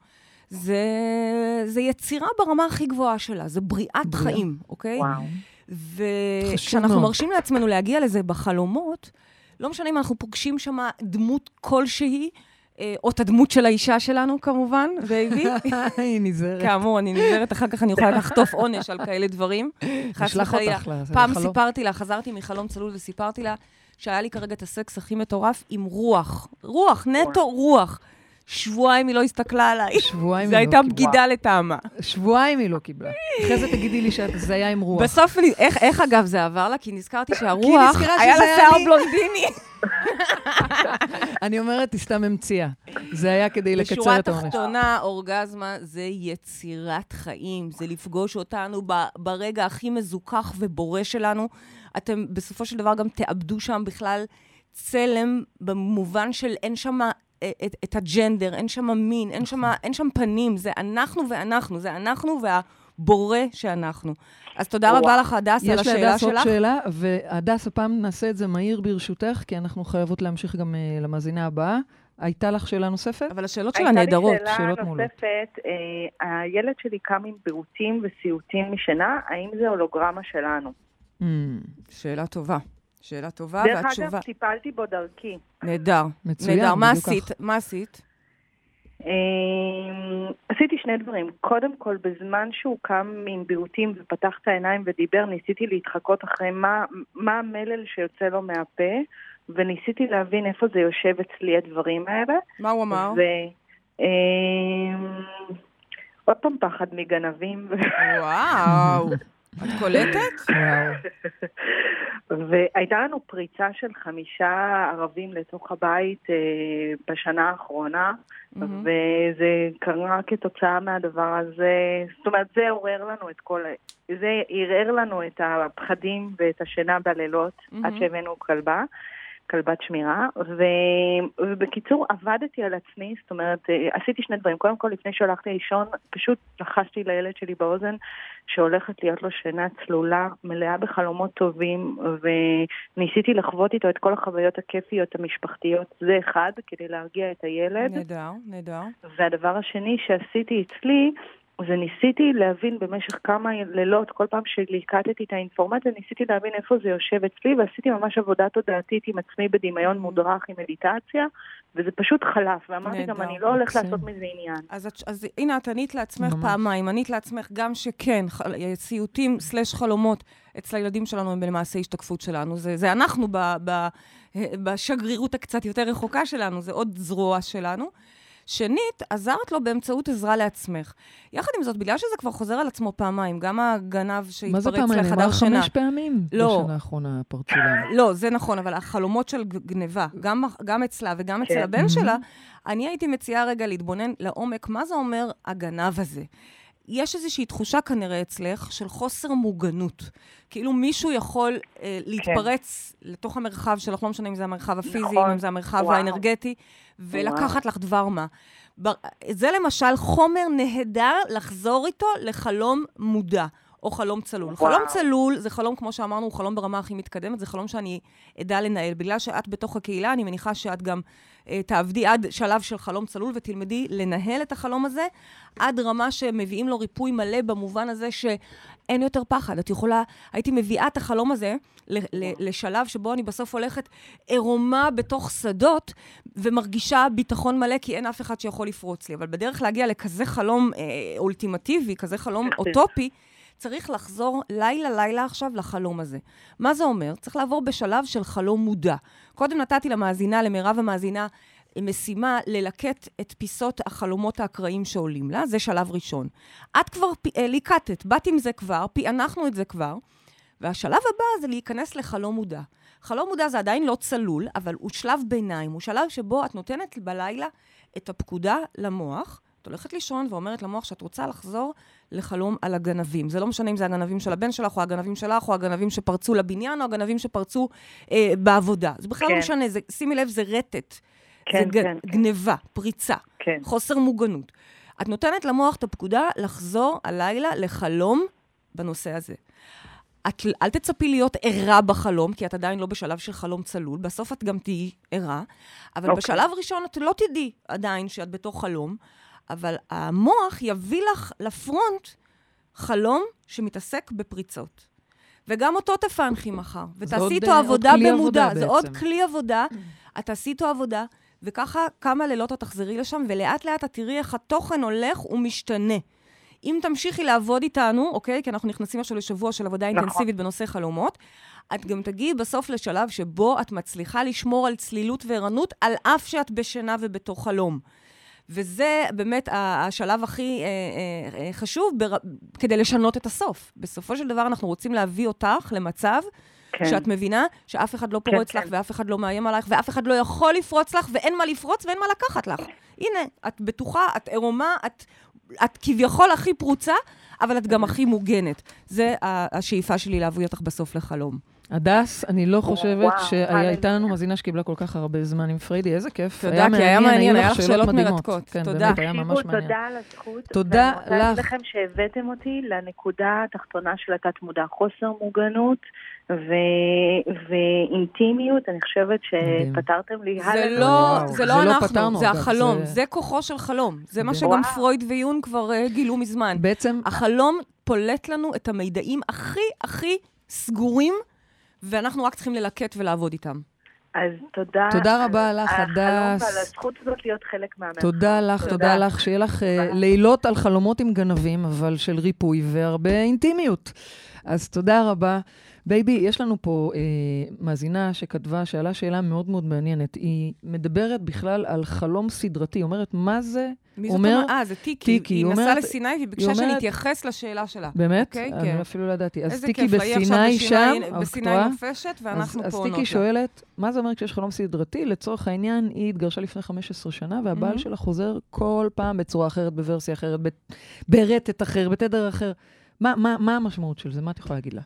זה, זה יצירה ברמה הכי גבוהה שלה, זה בריאת בריאה. חיים, אוקיי? וואו. וכשאנחנו. מרשים לעצמנו להגיע לזה בחלומות, לא משנה אם אנחנו פוגשים שם דמות כלשהי, אה, או את הדמות של האישה שלנו, כמובן, בייבי. היא נזהרת. כאמור, אני נזהרת, אחר כך אני יכולה לחטוף עונש על כאלה דברים. נשלח. אותך לזה, פעם לחלום. סיפרתי לה, חזרתי מחלום צלול וסיפרתי לה שהיה לי כרגע את הסקס הכי מטורף עם רוח. רוח, נטו רוח. שבועיים היא לא הסתכלה עליי. שבועיים זו היא לא הייתה קיבלה. בגידה לטעמה. שבועיים היא לא קיבלה. אחרי זה תגידי לי שזה היה עם רוח. בסוף, איך, איך אגב זה עבר לה? כי נזכרתי שהרוח, נזכרה היה לה שיער. בלונדיני. אני אומרת, היא סתם המציאה. זה היה כדי לקצר בשורה את העונש. התחתונה, אורגזמה זה יצירת חיים, זה לפגוש אותנו ב- ברגע הכי מזוכח ובורא שלנו. אתם בסופו של דבר גם תאבדו שם בכלל צלם, במובן של אין שם את, את הג'נדר, אין שם מין, אין שם, אין שם פנים, זה אנחנו ואנחנו, זה אנחנו והבורא שאנחנו. אז תודה רבה. לך, הדס, על יש השאלה להדס עוד שלך. שאלה, והדס, הפעם נעשה את זה מהיר ברשותך, כי אנחנו חייבות להמשיך גם אה, למאזינה הבאה. הייתה לך שאלה נוספת? אבל השאלות שלה הייתה נהדרות. לי שאלה שאלות מעולות. נוספת, אה, הילד שלי קם עם בעוטים וסיוטים משינה, האם זה הולוגרמה שלנו? Mm, שאלה טובה. שאלה טובה, דרך והתשובה... אגב, טיפלתי בו דרכי. נהדר. מצוין, נהדר. מה עשית? כך. מה עשית? אמ, עשיתי שני דברים. קודם כל, בזמן שהוא קם עם ביעוטים ופתח את העיניים ודיבר, ניסיתי להתחקות אחרי מה, מה המלל שיוצא לו מהפה, וניסיתי להבין איפה זה יושב אצלי, הדברים האלה. מה הוא אמר? ו... אמ, עוד פעם פחד מגנבים. וואו. את קולטת? וואו. והייתה לנו פריצה של חמישה ערבים לתוך הבית אה, בשנה האחרונה, מהמם. וזה קרה כתוצאה מהדבר הזה, זאת אומרת, זה עורר לנו את כל, זה ערער לנו את הפחדים ואת השינה בלילות, מהמם. עד שהבאנו כלבה. כלבת שמירה, ו... ובקיצור, עבדתי על עצמי, זאת אומרת, אה, עשיתי שני דברים. קודם כל, לפני שהלכתי לישון, פשוט לחשתי לילד שלי באוזן שהולכת להיות לו שינה צלולה, מלאה בחלומות טובים, וניסיתי לחוות איתו את כל החוויות הכיפיות המשפחתיות. זה אחד, כדי להרגיע את הילד. נהדר, נהדר. והדבר השני שעשיתי אצלי, זה ניסיתי להבין במשך כמה לילות, כל פעם שליקטתי את האינפורמציה, ניסיתי להבין איפה זה יושב אצלי, ועשיתי ממש עבודה תודעתית עם עצמי בדמיון מודרך עם מדיטציה, וזה פשוט חלף, ואמרתי גם, אני לא הולך מקסים. לעשות מזה עניין. אז, את- אז הנה, את ענית לעצמך ממש. פעמיים. ענית לעצמך גם שכן, סיוטים סלש חלומות אצל הילדים שלנו הם למעשה השתקפות שלנו. זה, זה אנחנו ב, ב, בשגרירות הקצת יותר רחוקה שלנו, זה עוד זרוע שלנו. שנית, עזרת לו באמצעות עזרה לעצמך. יחד עם זאת, בגלל שזה כבר חוזר על עצמו פעמיים, גם הגנב מה זה שהתפרץ פעמיים? לחדר נאמר שינה... חמש פעמים לא. בשנה האחרונה פרצו להם. לא, זה נכון, אבל החלומות של גניבה, גם, גם אצלה וגם אצל כן. הבן שלה, אני הייתי מציעה רגע להתבונן לעומק, מה זה אומר הגנב הזה? יש איזושהי תחושה כנראה אצלך של חוסר מוגנות. כאילו מישהו יכול אה, להתפרץ כן. לתוך המרחב שלך, לא משנה אם זה המרחב הפיזי, נכון. אם זה המרחב וואו. האנרגטי, ולקחת וואו. לך דבר מה. זה למשל חומר נהדר לחזור איתו לחלום מודע. או חלום צלול. וואו. חלום צלול זה חלום, כמו שאמרנו, הוא חלום ברמה הכי מתקדמת, זה חלום שאני אדע לנהל. בגלל שאת בתוך הקהילה, אני מניחה שאת גם אה, תעבדי עד שלב של חלום צלול ותלמדי לנהל את החלום הזה, עד רמה שמביאים לו ריפוי מלא במובן הזה שאין יותר פחד. את יכולה, הייתי מביאה את החלום הזה ל, ל, לשלב שבו אני בסוף הולכת עירומה בתוך שדות ומרגישה ביטחון מלא, כי אין אף אחד שיכול לפרוץ לי. אבל בדרך להגיע לכזה חלום אה, אולטימטיבי, כזה חלום אוטופי, צריך לחזור לילה-לילה עכשיו לחלום הזה. מה זה אומר? צריך לעבור בשלב של חלום מודע. קודם נתתי למאזינה, למירב המאזינה, משימה ללקט את פיסות החלומות האקראיים שעולים לה, זה שלב ראשון. את כבר אה, ליקטת, באת עם זה כבר, פענחנו את זה כבר, והשלב הבא זה להיכנס לחלום מודע. חלום מודע זה עדיין לא צלול, אבל הוא שלב ביניים, הוא שלב שבו את נותנת בלילה את הפקודה למוח, את הולכת לישון ואומרת למוח שאת רוצה לחזור לחלום על הגנבים. זה לא משנה אם זה הגנבים של הבן שלך, או הגנבים שלך, או הגנבים שפרצו לבניין, או הגנבים שפרצו אה, בעבודה. זה בכלל לא כן. לא משנה, זה, שימי לב, זה רטט. כן, זה כן, כן. גניבה, פריצה, כן. חוסר מוגנות. את נותנת למוח את הפקודה לחזור הלילה לחלום בנושא הזה. את, אל תצפי להיות ערה בחלום, כי את עדיין לא בשלב של חלום צלול, בסוף את גם תהיי ערה, אבל okay. אוקיי. בשלב ראשון את לא תדעי עדיין שאת בתוך חלום, אבל המוח יביא לך לפרונט חלום שמתעסק בפריצות. וגם אותו תפענחי מחר, ותעשי איתו אה, עבודה במודע. זה עוד כלי עבודה, את תעשי איתו עבודה, וככה כמה לילות את תחזרי לשם, ולאט לאט את תראי איך התוכן הולך ומשתנה. אם תמשיכי לעבוד איתנו, אוקיי? כי אנחנו נכנסים עכשיו לשבוע של עבודה נכון. אינטנסיבית בנושא חלומות, את גם תגיעי בסוף לשלב שבו את מצליחה לשמור על צלילות וערנות, על אף שאת בשינה ובתוך חלום. וזה באמת השלב הכי אה, אה, אה, חשוב בר... כדי לשנות את הסוף. בסופו של דבר אנחנו רוצים להביא אותך למצב כן. שאת מבינה שאף אחד לא כן, פורץ כן, לך, כן. ואף אחד לא מאיים עלייך, ואף אחד לא יכול לפרוץ לך, ואין מה לפרוץ ואין מה לקחת לך. הנה, את בטוחה, את עירומה, את, את כביכול הכי פרוצה, אבל את גם הכי מוגנת. זה השאיפה שלי להביא אותך בסוף לחלום. הדס, אני לא חושבת שהייתה לנו מאזינה שקיבלה כל כך הרבה זמן עם פריידי, איזה כיף. תודה, כי היה מעניין, היה לך שאלות מרתקות. כן, תודה. באמת, היה ממש מעניין. תודה על הזכות. תודה לך. ואני רוצה להגיד לכם שהבאתם אותי לנקודה התחתונה של התת-מודע, חוסר מוגנות. ו- ואינטימיות, אני חושבת שפתרתם לי זה לא, זה לא אנחנו, זה החלום, זה כוחו של חלום. זה מה שגם פרויד ויון כבר אה, גילו מזמן. בעצם... החלום פולט לנו את המידעים הכי הכי סגורים ואנחנו רק צריכים ללקט ולעבוד איתם. אז תודה. תודה רבה לך, הדס. החלום ועל הזכות הזאת להיות חלק מהמרחב. תודה לך, תודה לך. שיהיה לך uh, לילות על חלומות עם גנבים, אבל של ריפוי והרבה אינטימיות. אז תודה רבה. בייבי, יש לנו פה אה, מאזינה שכתבה, שאלה שאלה מאוד מאוד מעניינת. היא מדברת בכלל על חלום סדרתי. היא אומרת, מה זה? מי זאת אומרת? אה, זה טיקי. טיקי. היא נסעה לסיני והיא ביקשה שאני אתייחס לשאלה שלה. באמת? אוקיי, כן. אני אפילו לא ידעתי. אז טיקי בסיני שם, בסיני נופשת, ואנחנו פה עונות אז טיקי שואלת, מה זה אומר כשיש חלום סדרתי? לצורך העניין, היא התגרשה לפני 15 שנה, והבעל שלה חוזר כל פעם בצורה אחרת, בוורסיה אחרת, ברטט אחר, בתדר אחר. מה המשמעות של זה? מה את יכולה להגיד לה?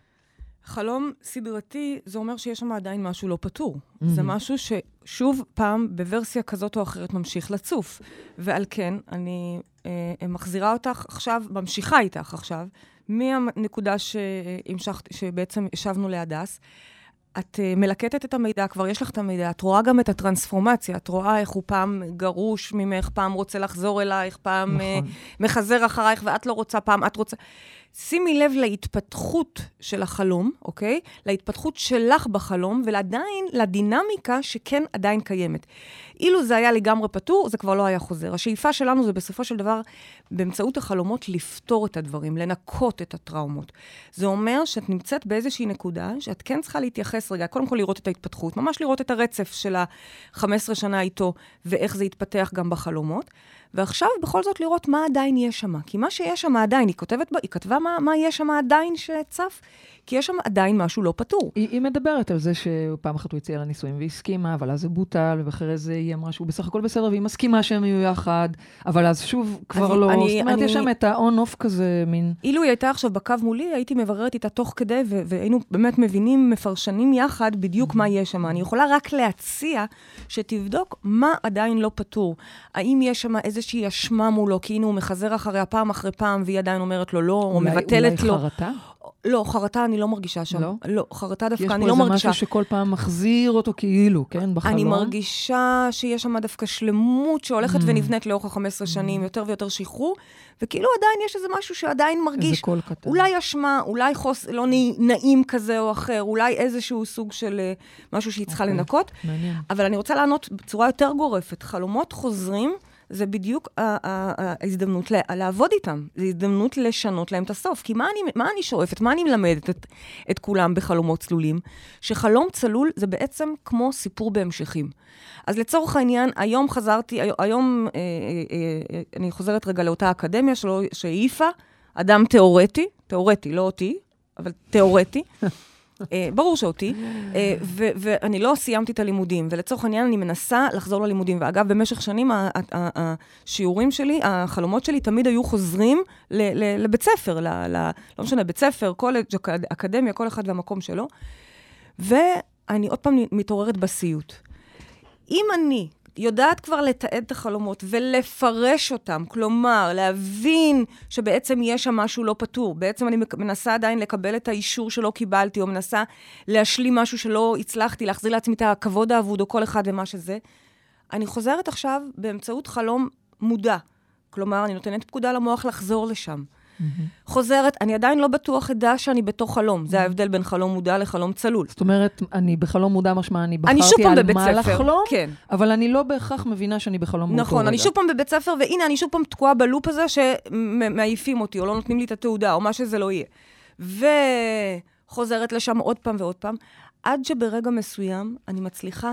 חלום סדרתי, זה אומר שיש שם עדיין משהו לא פתור. Mm-hmm. זה משהו ששוב פעם, בוורסיה כזאת או אחרת, ממשיך לצוף. ועל כן, אני אה, מחזירה אותך עכשיו, ממשיכה איתך עכשיו, מהנקודה שהמשכת, שבעצם ישבנו להדס. את uh, מלקטת את המידע, כבר יש לך את המידע, את רואה גם את הטרנספורמציה, את רואה איך הוא פעם גרוש ממך, פעם רוצה לחזור אלייך, פעם נכון. uh, מחזר אחרייך, ואת לא רוצה, פעם את רוצה... שימי לב להתפתחות של החלום, אוקיי? להתפתחות שלך בחלום, ועדיין לדינמיקה שכן עדיין קיימת. אילו זה היה לגמרי פתור, זה כבר לא היה חוזר. השאיפה שלנו זה בסופו של דבר, באמצעות החלומות, לפתור את הדברים, לנקות את הטראומות. זה אומר שאת נמצאת באיזושהי נקודה, שאת כן צריכה להתייחס רגע, קודם כל לראות את ההתפתחות, ממש לראות את הרצף של ה-15 שנה איתו, ואיך זה יתפתח גם בחלומות. ועכשיו בכל זאת לראות מה עדיין יש שם. כי מה שיש שם עדיין, היא כותבת, היא כתבה מה, מה יש שם עדיין שצף, כי יש שם עדיין משהו לא פתור. היא, היא מדברת על זה שפעם אחת הוא הציע לה נישואים והיא הסכימה, אבל אז זה בוטל, ואחרי זה היא אמרה שהוא בסך הכל בסדר, והיא מסכימה שהם יהיו יחד, אבל אז שוב, כבר אז לא. אני- זאת אומרת, אני- יש שם את ה-on-off כזה, מין... אילו היא הייתה עכשיו בקו מולי, הייתי מבררת איתה תוך כדי, ו- והיינו באמת מבינים, מפרשנים יחד בדיוק מה יש שם. אני יכולה רק להציע שתבדוק מה עדיין לא פתור. האם יש שם איזושהי אשמה מולו, כי הנה הוא מחזר אחריה פעם אחרי פעם, והיא עדיין אומרת לו לא, או אולי- מבטלת אולי לו. חרטה? לא, חרטה אני לא מרגישה שם. לא? לא, חרטה דווקא יש אני פה לא איזה מרגישה. משהו שכל פעם מחזיר אותו כאילו, כן? בחלום. אני מרגישה שיש שם דווקא שלמות שהולכת Mm. ונבנית לאורך ה-15 שנים, יותר ויותר שחרור, וכאילו עדיין יש איזה משהו שעדיין איזה מרגיש, קול קטן. אולי אשמה, אולי חוס לא נעי- נעים כזה או אחר, אולי איזשהו סוג של אה, משהו שהיא צריכה אוקיי. לנקות. מעניין. אבל אני רוצה לענות בצורה יותר גורפת. חלומות חוזרים, זה בדיוק ההזדמנות לעבוד איתם. זו הזדמנות לשנות להם את הסוף. כי מה אני, מה אני שואפת? מה אני מלמדת את, את כולם בחלומות צלולים? שחלום צלול זה בעצם כמו סיפור בהמשכים. אז לצורך העניין, היום חזרתי, היום, היום אה, אה, אה, אני חוזרת רגע לאותה אקדמיה שהעיפה אדם תיאורטי, תיאורטי, לא אותי, אבל תיאורטי. אה, ברור שאותי, אה, ואני לא סיימתי את הלימודים, ולצורך העניין אני מנסה לחזור ללימודים. ואגב, במשך שנים השיעורים שלי, החלומות שלי תמיד היו חוזרים לבית ספר, לא משנה, בית ספר, קולג', אק- אקדמיה, כל אחד והמקום שלו. ואני עוד פעם מתעוררת בסיוט. אם אני יודעת כבר לתעד את החלומות ולפרש אותם, כלומר, להבין שבעצם יש שם משהו לא פתור, בעצם אני מנסה עדיין לקבל את האישור שלא קיבלתי, או מנסה להשלים משהו שלא הצלחתי, להחזיר לעצמי את הכבוד האבוד, או כל אחד ומה שזה, אני חוזרת עכשיו באמצעות חלום מודע. כלומר, אני נותנת פקודה למוח לחזור לשם. חוזרת, אני עדיין לא בטוח אדע שאני בתוך חלום. זה ההבדל בין חלום מודע לחלום צלול. זאת אומרת, אני בחלום מודע משמע, אני אני בחרתי פעם על מה ספר. לחלום, כן. אבל אני לא בהכרח מבינה שאני בחלום מאותו נכון, אני. שוב פעם בבית ספר, והנה, אני שוב פעם תקועה בלופ הזה שמעיפים אותי, או לא נותנים לי את התעודה, או מה שזה לא יהיה. וחוזרת לשם עוד פעם ועוד פעם, עד שברגע מסוים אני מצליחה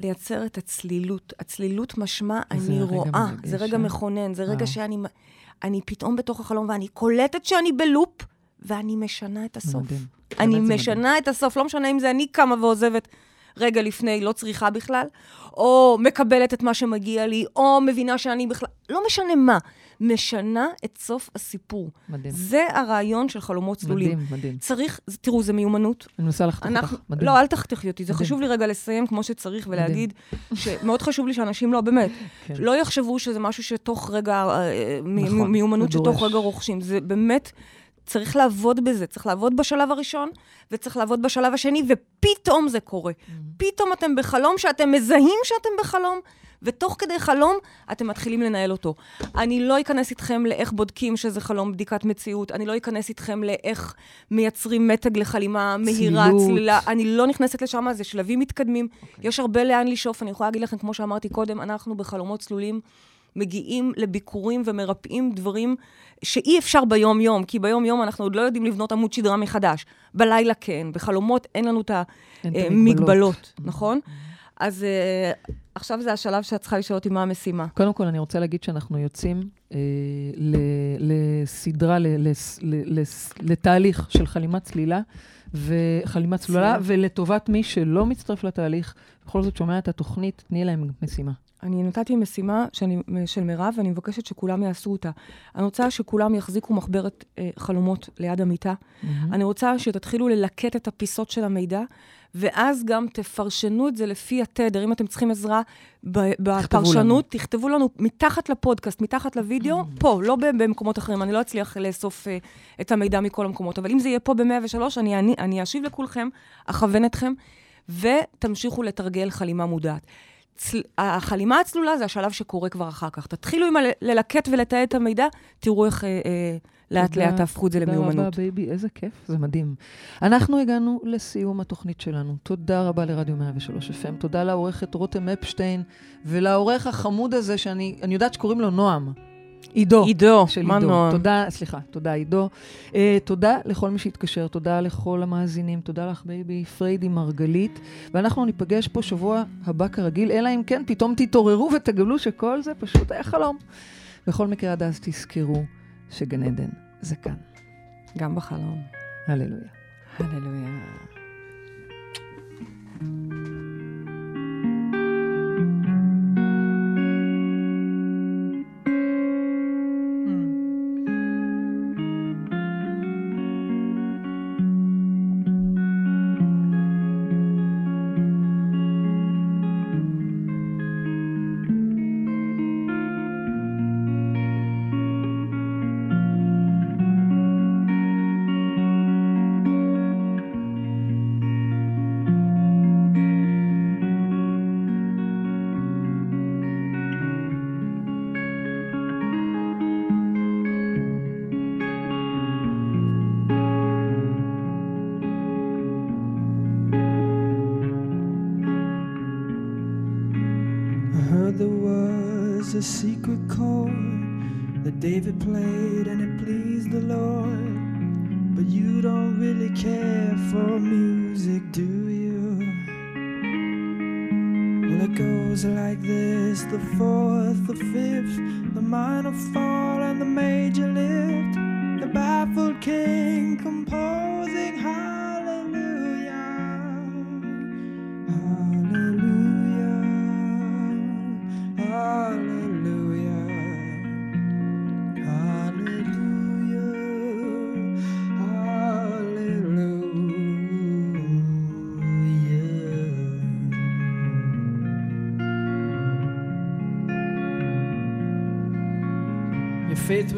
לייצר את הצלילות. הצלילות משמע, אני רואה, זה רגע אה? מכונן, זה רגע וואו. שאני אני פתאום בתוך החלום, ואני קולטת שאני בלופ, ואני משנה את הסוף. מדהים. אני משנה את הסוף, לא משנה אם זה אני קמה ועוזבת רגע לפני, לא צריכה בכלל, או מקבלת את מה שמגיע לי, או מבינה שאני בכלל, לא משנה מה, משנה את סוף הסיפור. מדהים. זה הרעיון של חלומות צלולים. מדהים, מדהים. צריך, תראו, זה מיומנות. אני מנסה לחתוך אותך. מדהים. לא, אל תחתכי אותי, זה מדהים. חשוב לי רגע לסיים כמו שצריך ולהגיד שמאוד חשוב לי שאנשים לא, באמת, כן. לא יחשבו שזה משהו שתוך רגע, אה, מ- נכון, מיומנות זה שתוך. רגע רוכשים. זה באמת, צריך לעבוד בזה, צריך לעבוד בשלב הראשון, וצריך לעבוד בשלב השני, ופתאום זה קורה. Mm-hmm. פתאום אתם בחלום שאתם מזהים שאתם בחלום, ותוך כדי חלום אתם מתחילים לנהל אותו. אני לא אכנס איתכם לאיך בודקים שזה חלום בדיקת מציאות, אני לא אכנס איתכם לאיך מייצרים מתג לחלימה מהירה, צלילות. צלילה, אני לא נכנסת לשם, זה שלבים מתקדמים. Okay. יש הרבה לאן לשאוף, אני יכולה להגיד לכם, כמו שאמרתי קודם, אנחנו בחלומות צלולים מגיעים לביקורים ומרפאים דברים שאי אפשר ביום-יום, כי ביום-יום אנחנו עוד לא יודעים לבנות עמוד שדרה מחדש. בלילה כן, בחלומות אין לנו את המגבלות, המגבלות. נכון? אז uh, עכשיו זה השלב שאת צריכה לשאול אותי מה המשימה. קודם כל, אני רוצה להגיד שאנחנו יוצאים אה, ל, לסדרה, ל, לס- ל, לס- לתהליך של חלימת צלילה, וחלימת צלולה. ולטובת מי שלא מצטרף לתהליך, בכל זאת שומע את התוכנית, תני להם משימה. אני נתתי משימה שאני, של מירב, ואני מבקשת שכולם יעשו אותה. אני רוצה שכולם יחזיקו מחברת אה, חלומות ליד המיטה. אני רוצה שתתחילו ללקט את הפיסות של המידע, ואז גם תפרשנו את זה לפי התדר. אם אתם צריכים עזרה בפרשנות, תכתבו לנו מתחת לפודקאסט, מתחת לוידאו, פה, לא במקומות אחרים. אני לא אצליח לאסוף אה, את המידע מכל המקומות, אבל אם זה יהיה פה ב-103, אני, אני, אני אשיב לכולכם, אכוון אתכם, ותמשיכו לתרגל חלימה מודעת. צל... החלימה הצלולה זה השלב שקורה כבר אחר כך. תתחילו עם ללקט ולתעד את המידע, תראו איך אה, אה, לאט תודה, לאט תהפכו את זה תודה למיומנות. רבה, בייבי, איזה כיף, זה מדהים. אנחנו הגענו לסיום התוכנית שלנו. תודה רבה לרדיו 103 FM, תודה לעורכת רותם אפשטיין, ולעורך החמוד הזה, שאני אני יודעת שקוראים לו נועם. עידו. עידו, של עידו. נועם? תודה, סליחה, תודה עידו. Uh, תודה לכל מי שהתקשר, תודה לכל המאזינים, תודה לך בייבי פריידי מרגלית, ואנחנו ניפגש פה שבוע הבא כרגיל, אלא אם כן פתאום תתעוררו ותגלו שכל זה פשוט היה חלום. בכל מקרה, עד אז תזכרו שגן עדן זה כאן. גם בחלום. הללויה. הללויה.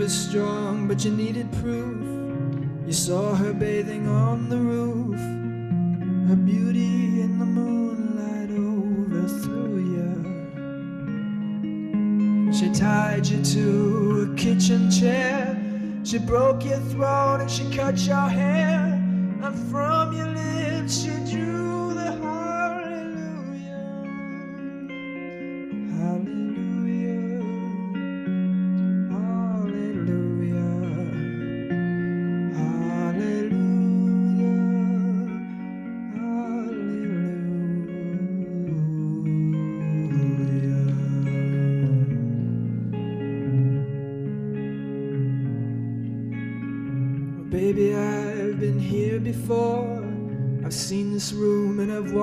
Was strong, but you needed proof. You saw her bathing on the roof. Her beauty in the moonlight overthrew you. She tied you to a kitchen chair. She broke your throat and she cut your hair. And from your lips she drew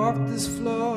walk this floor.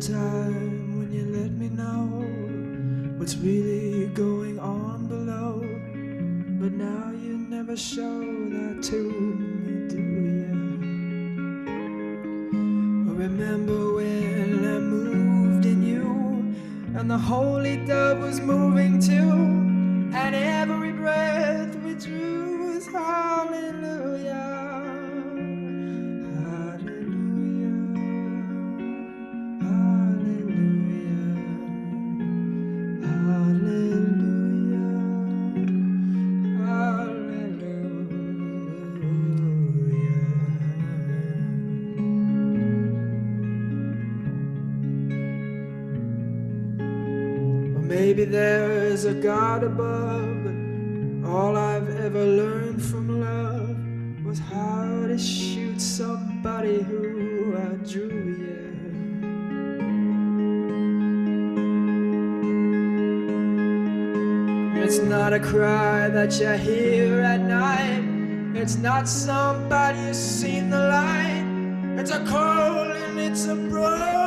Time when you let me know what's really going on below. But now you never show that to me, do you? Remember when I moved in you, and the holy dove was moving too, not somebody who's seen the light. It's a cold and it's a broken